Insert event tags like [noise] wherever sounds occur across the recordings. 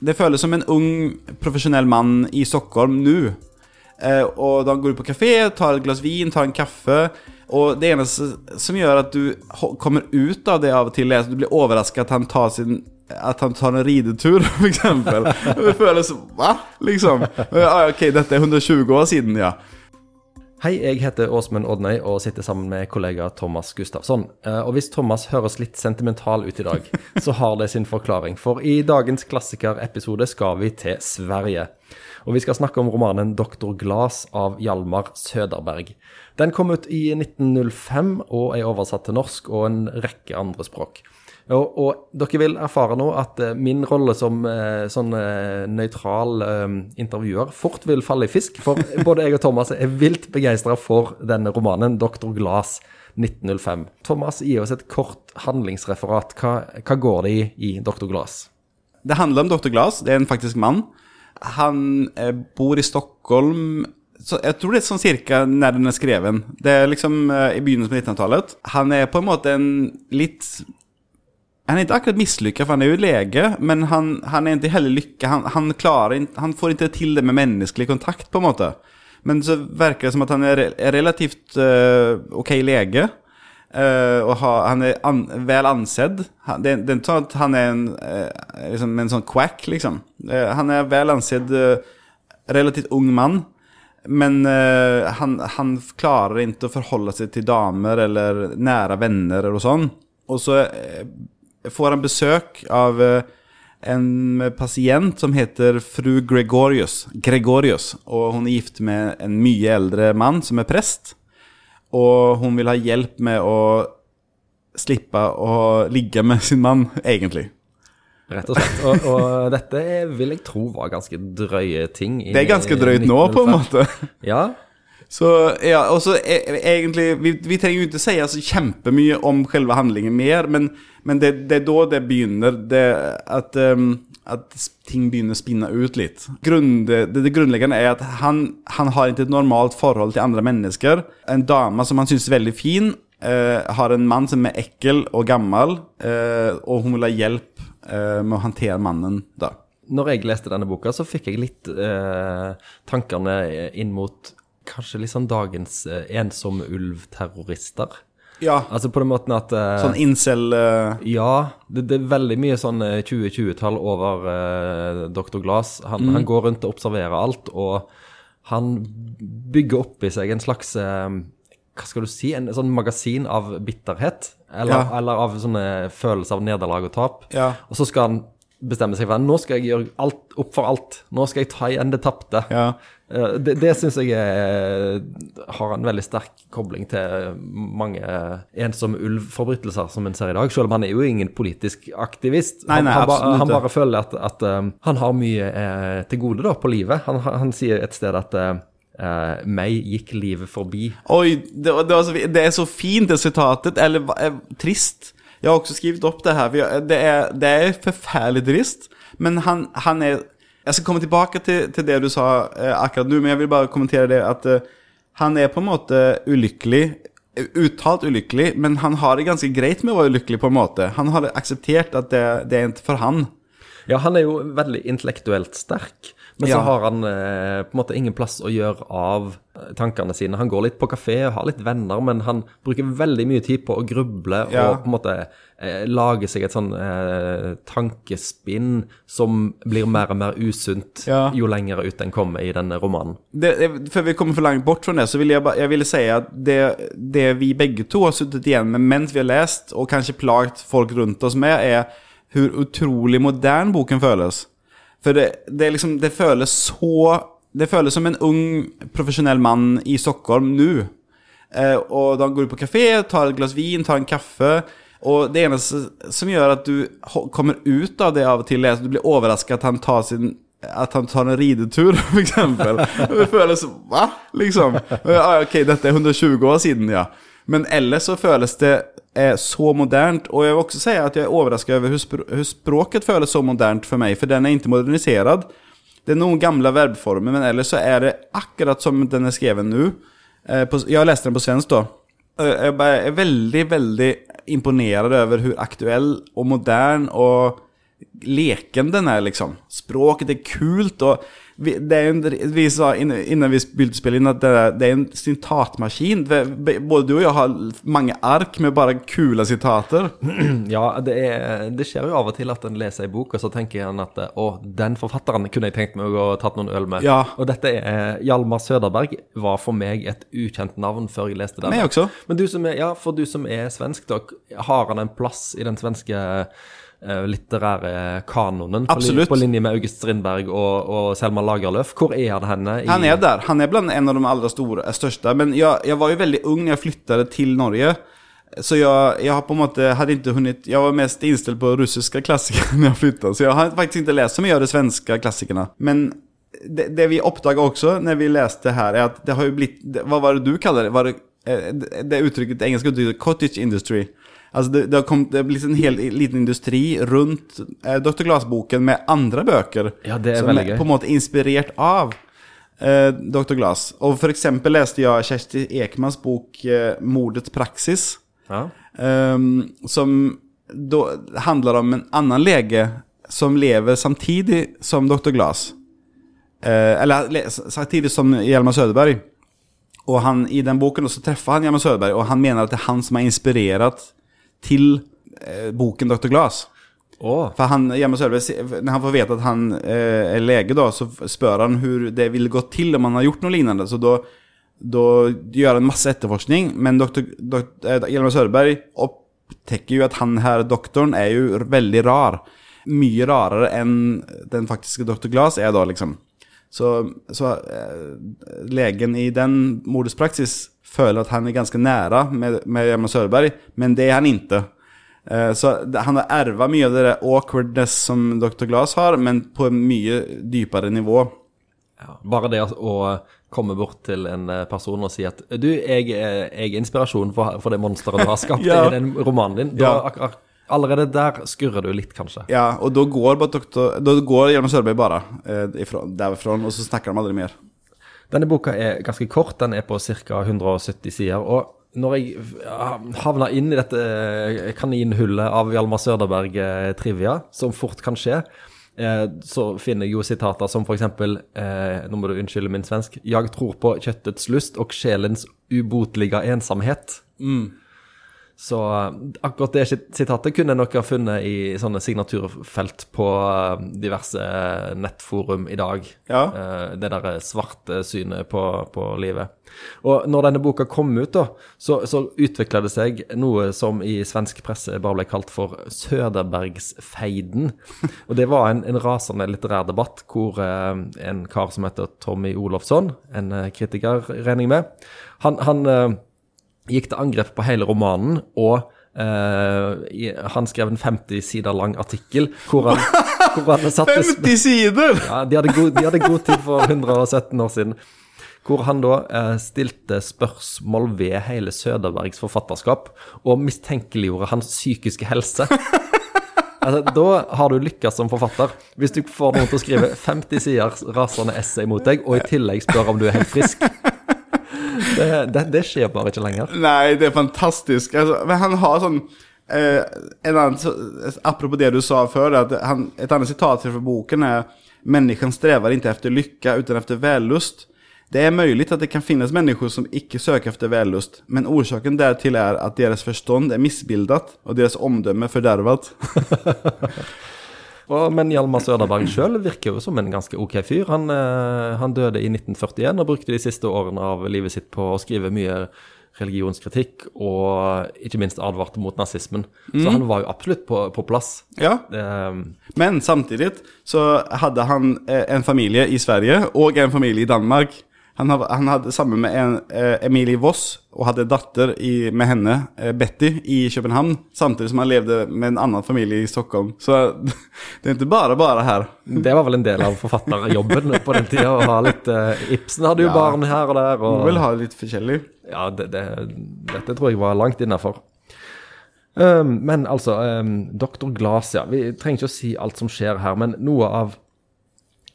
det føles som en ung, profesjonell mann i Stockholm nå. Eh, og da går du på kafé, tar et glass vin, tar en kaffe. Og det eneste som gjør at du kommer ut av det av og til, er at du blir overraska at han tar sin at han tar en ridetur, [laughs] eksempel. Det føles Hva? Liksom. Ja, ok, dette er 120 år siden, ja. Hei, jeg heter Åsmund Odnøy og sitter sammen med kollega Thomas Gustafsson. Eh, Og hvis Thomas høres litt sentimental ut i dag, [laughs] så har det sin forklaring. For i dagens klassikerepisode skal vi til Sverige. Og vi skal snakke om romanen 'Doktor Glas' av Hjalmar Søderberg. Den kom ut i 1905 og er oversatt til norsk og en rekke andre språk. Og, og dere vil erfare nå at eh, min rolle som eh, sånn eh, nøytral intervjuer fort vil falle i fisk, for [laughs] både jeg og Thomas er vilt begeistra for denne romanen, 'Doktor Glas'. 1905. Thomas, gi oss et kort handlingsreferat. Hva, hva går det i i Doktor Glas? Det handler om Dr. Glass. Det er en faktisk mann. Han bor i Stockholm så Jeg tror det er sånn cirka når den er skreven. Det er liksom uh, i begynnelsen av 1900-tallet. Han er på en måte en litt Han er ikke akkurat mislykka, for han er jo lege, men han, han er ikke heller lykka. Han, han klarer ikke Han får ikke til det med menneskelig kontakt, på en måte. Men så virker det som at han er, re- relativt eh, ok lege. Uh, og ha, han er an, vel ansedd. Det, det er ikke sånn at han er en, uh, liksom en sånn quack, liksom. Uh, han er vel ansedd, relativt ung mann. Men han, han klarer ikke å forholde seg til damer eller nære venner og sånn. Og så får han besøk av eh, en pasient som heter fru Gregorius. Gregorius. Og hun er gift med en mye eldre mann som er prest. Og hun vil ha hjelp med å slippe å ligge med sin mann, egentlig. Rett og slett. Og, og dette vil jeg tro var ganske drøye ting. Det er ganske drøyt nå, på en 1905. måte. Ja, Så ja, og så e- egentlig Vi, vi trenger jo ikke si altså, kjempemye om selve handlingen mer, men, men det, det er da det begynner. Det, at, um, at ting begynner å spinne ut litt. Grunn, det, det grunnleggende er at han, han har ikke et normalt forhold til andre mennesker. En dame som han syns er veldig fin, uh, har en mann som er ekkel og gammel, uh, og hun vil ha hjelp uh, med å håndtere mannen, da. når jeg leste denne boka, så fikk jeg litt tankene inn mot kanskje litt sånn dagens eh, ensomme ulvterrorister. Ja, Altså på den måten at eh, sånn incel eh, Ja, det, det er veldig mye sånn eh, 2020-tall over eh, Dr. Glass. Han, han går rundt og observerer alt, og han bygger opp i seg en slags eh, Hva skal du si? En sånn magasin av bitterhet. Eller, Ja. eller av sånne følelser av nederlag og tap. Ja. Og så skal han bestemme seg for at nå skal jeg gjøre alt opp for alt. Nå skal jeg ta igjen det tapte. Ja. Eh, Det, det syns jeg er, har en veldig sterk kobling til mange ensomme ulvforbrytelser som en ser i dag, selv om han er jo ingen politisk aktivist. Nei, nei, han, han, ba, han bare føler at, at um, han har mye eh, til gode da, på livet. Han, han, sier et sted at eh, eh, meg gikk livet forbi. Oi, det, det, så, det er så fint det sitatet. eller trist. Jag har også skrevet opp det her. det, er, det er forferdelig trist. Men han, han er Jeg skal komme tilbake til, til det du sa eh, akkurat nå, men jeg vil bare kommentere det at eh, han er på en måte ulykkelig, eh, uttalt ulykkelig, men han har det ganske greit med å være ulykkelig på en måte. Han har akseptert at det, det er ikke for han. Ja, han er jo veldig intellektuelt sterk, men så har han eh, på en måte ingen plass å gjøre av eh, tankene sine. Han går litt på kafé og har litt venner, men han bruker veldig mye tid på å gruble Ja. og på en måte eh, lage seg et sånn eh, tankespinn som blir mer og mer usunt Ja. jo lenger ut den kommer i denne romanen. det, før vi kommer for langt bort fra det så vil jeg, bara, jeg ville si at det, det vi begge to har sittet igjen med mens vi har lest, og kanskje plagt folk rundt oss med er hvor utrolig modern boken føles. För det, det, liksom, det føles så Det føles som en ung profesjonell mann i Stockholm nu. Eh, og da går du på kafé, tar et glass vin, tar en kaffe. Og det eneste som gjør at du kommer ut av det av og til, er at du blir overrasket at han tar sin at han tar en ridetur, [laughs] for eksempel. Det føles Hva? Liksom. Ok, dette er 120 år siden, ja. Men ellers så føles det eh, så modernt. Og jeg vil også si at jeg er overrasket over hvordan språket føles så modernt for meg, for den er ikke modernisert. Det er noen gamle verbformer, men ellers så er det akkurat som den er skrevet nå. Eh, jeg har lest den på svensk, da. Eh, Jeg er veldig, veldig imponert over hvor aktuell og modern og leken den er, liksom. Språket er kult och vi, det er en, vi sa innan, innan vi begynte å spille inn at det det er en sitatmaskin. Både du og jeg har mange ark med bare kule sitater. [clears throat] Ja, det, er, det skjer jo av og til at en leser ei bok, og så tenker en at å, den forfatteren kunne jeg tenkt meg å tatt noen øl med. Ja. Og dette er Hjalmar Søderberg var for meg et ukjent navn før jeg leste den. Meg også. Men du som er, ja, for du som er svensk, da, har han en plass i den svenske eh, litterære kanonen? Absolutt. På linje med August Strindberg og, og Selma Lagerlöf. Hvor er han henne? i- Han er der. Han er blant en av de aller store, største. Men jeg, jeg, var jo veldig ung da jeg flyttade til Norge. Så jeg, jeg, har på en måte hadde ikke hunnit, jeg var mest innstilt på russiske klassiker [laughs] når jeg flyttet, Så jeg har faktisk ikke lest så mye av de svenske klassikerne. Men det, det vi oppdaga også når vi leste her, er at det har jo blitt vad var det du kaller det? Var det, eh, det, uttrykket, det engelska uttrycket cottage industry. Alltså det, det har kommit, det har en hel liten industri runt eh, Dr. Glass-boken med andre bøker. Ja, det er som veldig gøy. på en måte inspirert av eh, Dr. Glass. Og for eksempel leste jeg Kjersti Ekmans bok eh, 'Mordets praksis', Ja. Eh, som da handler om en annen lege som lever samtidig som Dr. Glass. Eh, eller samtidig som Hjalmar Söderberg. Og han, i den boken så treffer han Hjalmar Söderberg, og han mener at det er han som har inspirerat til eh, boken Dr. Glass. Oh. For han, Söderberg, se- han får vite at han eh, er lege, da, så spør han hvordan det ville gå til om han har gjort noe lignende. Så da, gjør han masse etterforskning, men doktor, dok, opptekker jo at upptäcker ju han her doktoren er jo veldig rar. Mye rarere enn den faktiske Dr. Glass er da, liksom. Så, så eh, legen i den mordets føler at han er ganske nære med, med Hjalmar Söderberg, men det er han ikke. Eh, Så han har ärva mye av det der awkwardness som Dr. Glass har, men på en mye dypere nivå. Ja, bare det å- å komme bort til en eh, person og si at du, jeg, er- jeg er inspirasjon for, for det monsteret du har skapt [laughs] Ja. i den romanen din. Da, Ja. allerede der skurrer du litt, kanskje. Ja, og da går, bare doktor, da går Hjalmar Sørberg bare eh, derfra, og så snakker de aldri mer. Denne boka er ganske kort, den er på ca. 170 sider. Og når jeg ja, havna inn i dette eh, kaninhullet av Hjalmar Søderberg-trivia, som fort kan skje, eh, så finner jeg jo sitater som eksempel eh, Nå må du unnskylde min svensk. Jeg tror på kjøttets lyst og sjelens ubotelige ensomhet. Så eh, akkurat det sitatet kunne jeg nok ha funnet i sånne signaturfelt på eh, diverse nettforum i dag. Ja. Eh, Det der svarte synet på, på livet. Og når denne boka kom ut, da, så, så utvikla det seg noe som i svensk presse bare ble kalt for Söderbergsfeiden. [laughs] Og det var en, en rasende litterær debatt hvor en kar som heter Tommy Olofsson, en kritiker, regner jeg med, han, han gikk til angrep på hele romanen, og Uh, i- han skrev en 50 sider lang artikkel hvor han, [laughs] hvor han satte 50 sider! ja, de hadde, god, de hadde god tid for 117 år siden. Hvor han da uh, stilte spørsmål ved hele Søderbergs forfatterskap, og mistenkeliggjorde hans psykiske helse. [laughs] Altså, da har du lykkes som forfatter. Hvis du får noen til å skrive 50 sider rasende essay mot deg, og i tillegg spør om du er helt frisk. Det, det, det skjer bare ikke lenger. Nei, det er fantastisk. Altså, men han har sånn eh, en annen, så, Apropos det du sa før, han, et annet sitat fra boken er Mennesken strever ikke efter lykke, utan efter vellust. Det er mulig at det kan finnes mennesker som ikke søker efter vellust, men orsaken dertil er at deres forstand er misbildet og deres omdømme fördärvat. [laughs] Og, men Hjalmar Søderberg sjøl virker jo som en ganske ok fyr. Han, eh, han døde i 1941 og brukte de siste årene av livet sitt på å skrive mye religionskritikk, og ikke minst advarte mot nazismen. Så han var jo absolutt på, på plass. Ja, Eh, men samtidig så hadde han eh, en familie i Sverige og en familie i Danmark. Han, han hadde sammen med en, eh, Emilie Voss og hadde datter i, med henne, eh, Betty, i København. Samtidig som han levde med en annen familie i Stockholm. Så [laughs] det er ikke bare bare her. det var vel en del av forfatterjobben på den tida, å ha litt eh, Ibsen hadde jo Ja. barn her og der. Og, må vel ha litt forskjellig. Ja, det, det, dette tror jeg var langt innafor. Um, men altså, um, Dr. Glass, ja. Vi trenger ikke å si alt som skjer her, men noe av,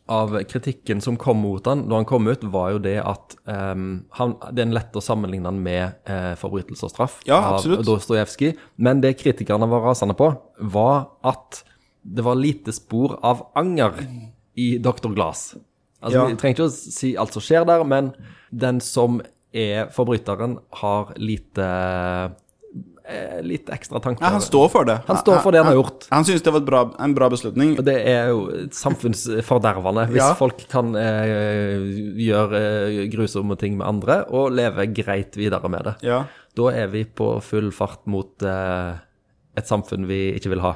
av kritikken som kom mot han da han kom ut, var jo det at um, han, det er en lett å sammenligne han med uh, 'Forbrytelse og straff' Ja, av. Dostojevskij. Men det kritikerne var rasende på, var at det var lite spor av anger i Dr. Glass. Altså, Ja. Vi trenger ikke å si alt som skjer der, men den som er forbryteren, har lite Litt ekstra tanker. Ja, han står for det. Han står for det han har gjort. Han, synes det var bra, en bra beslutning. Og det er jo samfunnsfordervende hvis Ja. folk kan eh, gjøre eh, grusomme ting med andre og leve greit videre med det. Ja. Da er vi på full fart mot eh, et samfunn vi ikke vil ha.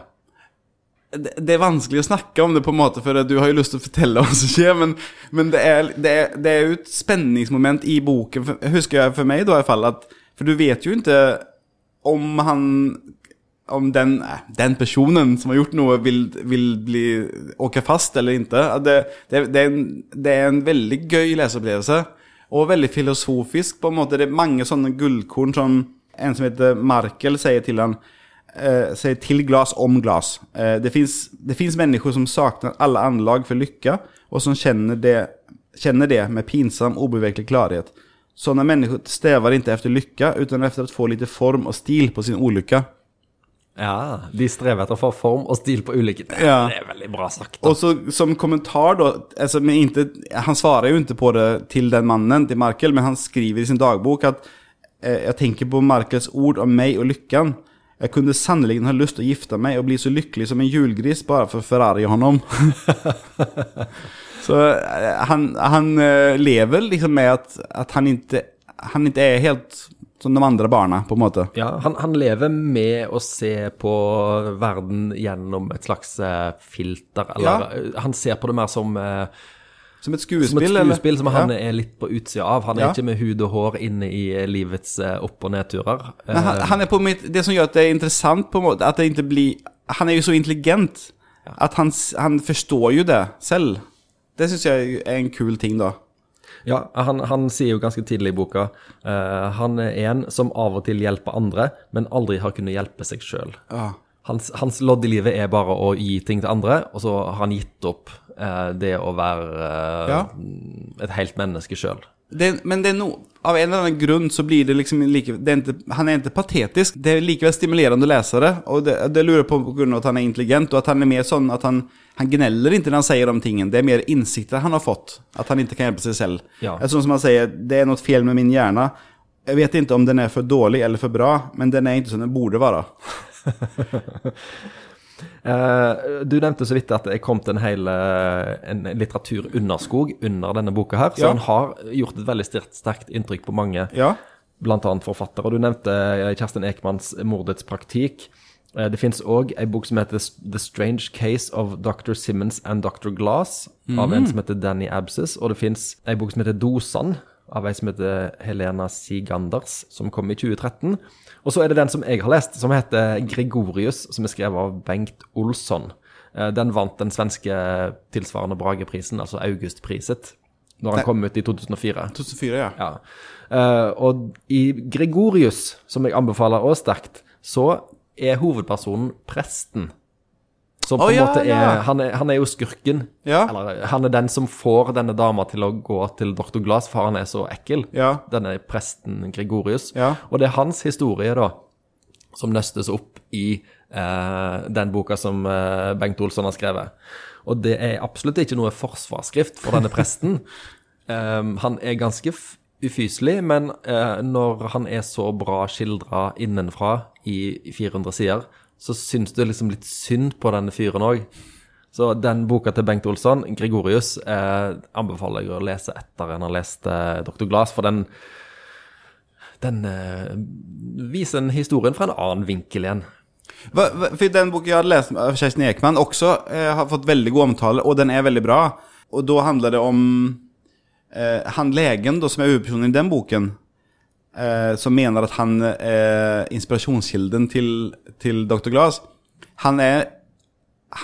det, det er vanskelig å snakke om det, på en måte, for du har jo lyst til å fortelle hva som skjer, men, men det, er, det, er, det er jo et spenningsmoment i boken, husker jeg for meg da i hvert fall, at For du vet jo ikke om han om den, eh, den personen som har gjort noe, vil, vil bli, åke fast eller ikke. Det, det, det, er en, det er en veldig gøy leseopplevelse, og veldig filosofisk. på en måte. Det er mange sånne gullkorn som en som heter Markel sier til han eh, sier til glas om glas. Eh, det fins mennesker som sakner alle anlag for lykke, og som kjenner det, kjenner det med pinsam, ubevegelig klarhet. Sånne mennesker strever ikke etter lykke, utan efter å få litt form og stil på sin ulykke. Ja, De strever etter å få form og stil på ulike Det, Ja. det er veldig bra sagt. Da. Og så som kommentar da altså, men inte, han svarer jo ikke på det til den mannen, til Markel, men han skriver i sin dagbok at eh, jeg tenker på Markels ord om meg og lykken. Jeg kunne sannelig ha lyst til å gifte meg og bli så lykkelig som en julgris bare for Ferrari og honom. [laughs] så eh, han, han eh, lever liksom med att, att han, inte, han inte är helt som de andre barna på en måte. Ja, han, han lever med å se på verden gjennom et slags eh, filter, eller Ja. Han ser på det mer som, som et skuespill? som skuespill, et eller? skuespill som han Ja. er litt på utsida av. Han er Ja. ikke med hud og hår inne i livets opp- og nedturer. Han, han er på mitt, det som gjør at det er interessant, på en måte, at det ikke blir, han er jo så intelligent, at han, han forstår jo det selv. Det syns jeg er en kul ting, da. Ja, han, han sier jo ganske tidlig i boka uh, Han er en som av og til hjelper andre, men aldri har kunnet hjelpe seg sjøl. Ja. Hans, hans lodd i livet er bare å gi ting til andre, og så har han gitt opp eh, det å være eh, Ja. et helt menneske sjøl. Men det er no, av en eller annen grunn så blir det liksom like, det er ikke, Han er ikke patetisk. Det er likevel stimulerende å lese det. Og det, det lurer på på grunn av at han er intelligent, og at han er mer sånn at han, han gneller ikke når han sier de tingene. Det er mer innsikter han har fått. At han ikke kan hjelpe seg selv. Ja. Sånn som han sier, det er noe feil med min hjerne. Jeg vet ikke om den er for dårlig eller for bra, men den er ikke som den burde være. [laughs] Eh, du nevnte så vidt at det er kommet en hel eh, en litteraturunderskog under denne boka her, så Ja. han har gjort et veldig sterkt, inntrykk på mange, Ja. annet forfattere. Du nevnte eh, Kjersten Ekmanns 'Mordets praktikk'. Det fins òg ei bok som heter 'The Strange Case of Dr. Simmons and Dr. Glass', av en som heter Danny Abses. Og det fins ei bok som heter 'Dosan', av ei som heter Helena Siganders, som kom i 2013. Og så er det den som jeg har lest, som heter 'Gregorius', som er skrevet av Bengt Olsson. Eh, Den vant den svenske tilsvarende Brageprisen, altså Augustpriset, når han kom ut i 2004. 2004, ja. Ja. Eh, og i Gregorius, som jeg anbefaler også sterkt, så er hovedpersonen presten. Som på en ja, måte er, ja. han er Han er jo skurken. Ja. Eller han er den som får denne dama til å gå til doktor Glass, for han er så ekkel. Ja. Denne presten Gregorius. Ja. Og det er hans historie, da, som nøstes opp i eh, den boka som eh, Bengt Olsson har skrevet. Og det er absolutt ikke noe forsvarsskrift for denne presten. Um, [laughs] han er ganske ufyselig, men eh, når han er så bra skildra innenfra i, i 400 sider, så syns du liksom litt synd på denne fyren òg. Så den boka til Bengt Olsson, 'Gregorius', eh, anbefaler jeg å lese etter en har lest eh, 'Dr. Glass', for den den eh, viser en historien fra en annen vinkel igjen. Hva, hva, for den boken jeg hadde lest av Kjersten Ekman også eh, har fått veldig god omtale, og den er veldig bra. Og da handler det om eh, han legen da, som er hovedpersonen i den boken, eh, som mener at han er inspirasjonskilden til, til Dr. Glass. Han er,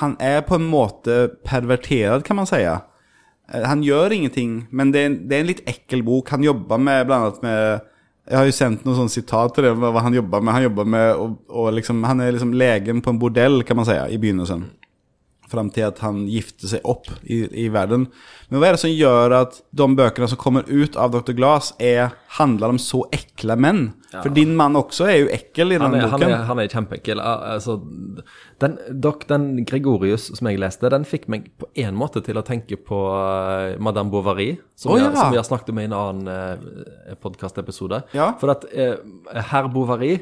han er på en måte pervertert, kan man si. Eh, Han gjør ingenting, men det er, det er en litt ekkel bok. Han jobber med blant annet med Jeg har jo sendt noen sånne sitat til det, hva han jobber med. Han jobber med og, og liksom, Han er liksom legen på en bordell, kan man si, i begynnelsen. Fram till att han gifte sig upp i, i världen. Men vad är det som gör att de böckerna som kommer ut av Dr. Glass är, handlar om så äckla män? För din man också är ju äckel i den Han er, han boken. er, han er kjempeekkel. Al- Altså, den, den Gregorius som jeg leste, den fikk meg på en måte til å tenke på eh, Madame Bovary, som, vi, ja. har- som vi har snakket om i en annen uh, podkastepisode. Ja. For at uh, herr Bovary,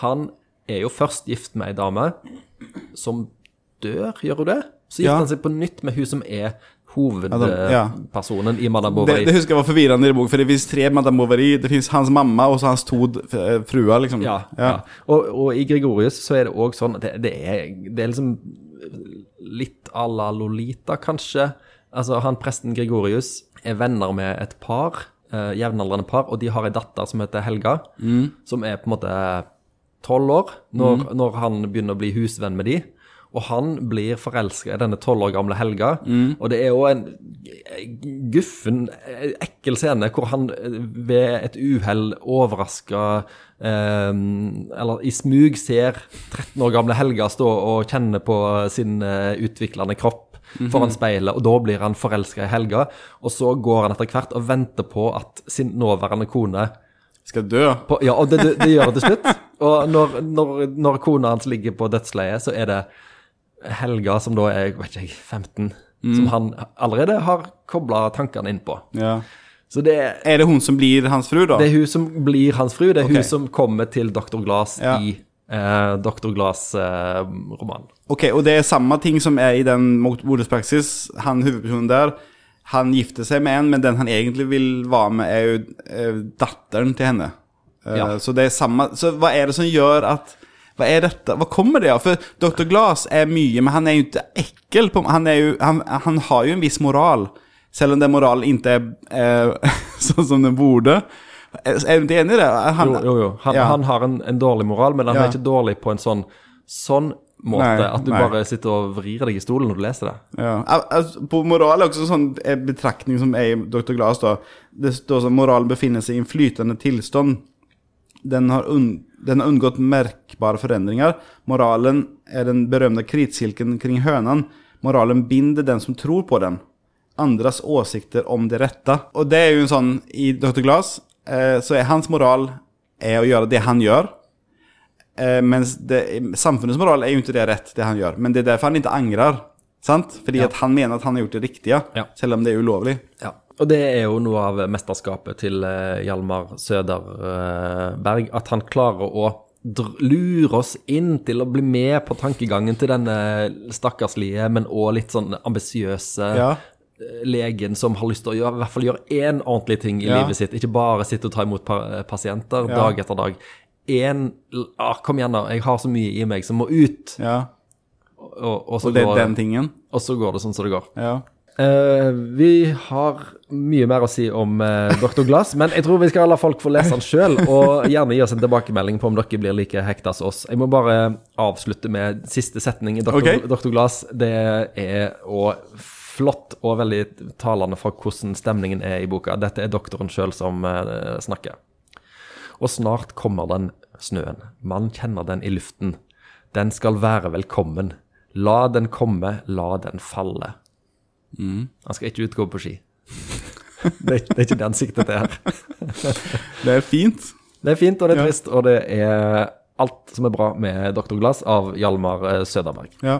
han er jo først gift med ei dame som dør, gjør hun det? Så gifter Ja. han seg på nytt med hun som er ja. hovedpersonen i Madame Det, Bovary. det husker jag var förvirrande i boken, för det finns tre Madame Bovary, det finns hans mamma och så hans to eh, fruar liksom. Ja, ja. Og, og i Gregorius så er det òg sånn det, det, er, det er liksom litt à la Lolita, kanskje. Altså, han presten Gregorius er venner med et par, eh, jevnaldrende par, og de har ei datter som heter Helga, som er på en måte tolv år når, når han begynner å bli husvenn med de. Og han blir forelska i denne tolv år gamle Helga. Og det er jo en guffen, eh, ekkel scene hvor han eh, ved et uhell overraska Um, Eller i smug ser 13 år gamle Helga stå og kjenne på sin uh, utviklende kropp foran speilet, og da blir han forelska i Helga. Og så går han etter hvert og venter på at sin nåværende kone skal dø. på, ja, og det, det, det gjør det til slutt. Og når, når, når kona hans ligger på dødsleiet, så er det Helga, som da er vet ikke jeg, 15, som han allerede har kobla tankene inn på. Ja. Så det, er det hun som blir hans fru da? det er hun som blir hans fru. Det er okay. hun som kommer til Dr. Glass Ja. i eh, Dr. Glass-romanen. ok, og det er samme ting som er i den moderspraksis. Han, hovedpersonen der han gifter seg med en, men den han egentlig vil være med er jo eh, datteren til henne. Eh, Ja. Så det er samme så hva er det som gjør att, vad er dette? Hva kommer det av? For Dr. Glass er mye, men han er jo ikke ekkel. på, han, är ju, han, han har jo en viss moral. Selv om den moral ikke er eh, [laughs] sånn som den burde. Är du ikke enig i det? Han, Jo, jo, jo. Han, Ja. han har en, en dårlig moral, men han Ja. er ikke dårlig på en sånn, sånn måte Nei, at du nei. bare sitter og vrir deg i stolen når du leser det. Ja. Altså, på moral er også en sånn eh, betraktning som er i Dr. Glass. da. Det står som moralen befinner seg i en flytende tilstand. Den har, un den har undgått merkbare forandringer. Moralen er den berømte kritsilken kring hønene. Moralen binder den som tror på den. Andres åsikter om det rette. Og det er jo en sånn I Dr. Glass eh, så er hans moral er å gjøre det han gjør. Eh, mens det, samfunnets moral er jo ikke det rett, det han gjør. Men det er derfor han ikke angrer. Sant? Fordi Ja. han mener at han har gjort det riktige, Ja. selv om det er ulovlig. Ja. Og det er jo noe av mesterskapet til eh, Hjalmar Søderberg, at han klarer å lure oss inn til å bli med på tankegangen til denne stakkarslige, men òg litt sånn ambisiøse Ja. eh, legen som har lyst til å gjøre, i hvert fall gjøre én ordentlig ting i Ja. livet sitt. Ikke bare sitte og ta imot pasienter Ja. dag etter dag. En, ah, kom igjen, da. Jeg har så mye i meg som må ut. Ja. Og, og, så, Og det er går, den tingen. og så går det sånn som det går. Ja. Eh, vi har mye mer å si om uh, Dr. Glass, men jeg tror vi skal la folk få lese den sjøl, og gjerne gi oss en tilbakemelding på om dere blir like hekta som oss. Jeg må bare avslutte med siste setning i Dr. Okay. Dr. Glass. Det er òg flott og veldig talende for hvordan stemningen er i boka. Dette er doktoren sjøl som uh, snakker. Og snart kommer den snøen. Man kjenner den i luften. Den skal være velkommen. La den komme, la den falle. Han skal ikke utgå på ski. Det [laughs] er, det er ikke det han sikter til her. [laughs] Det er fint. Det er fint, og det er Ja. trist, og det er alt som er bra med Dr. Glass av Hjalmar eh, Søderberg. Ja.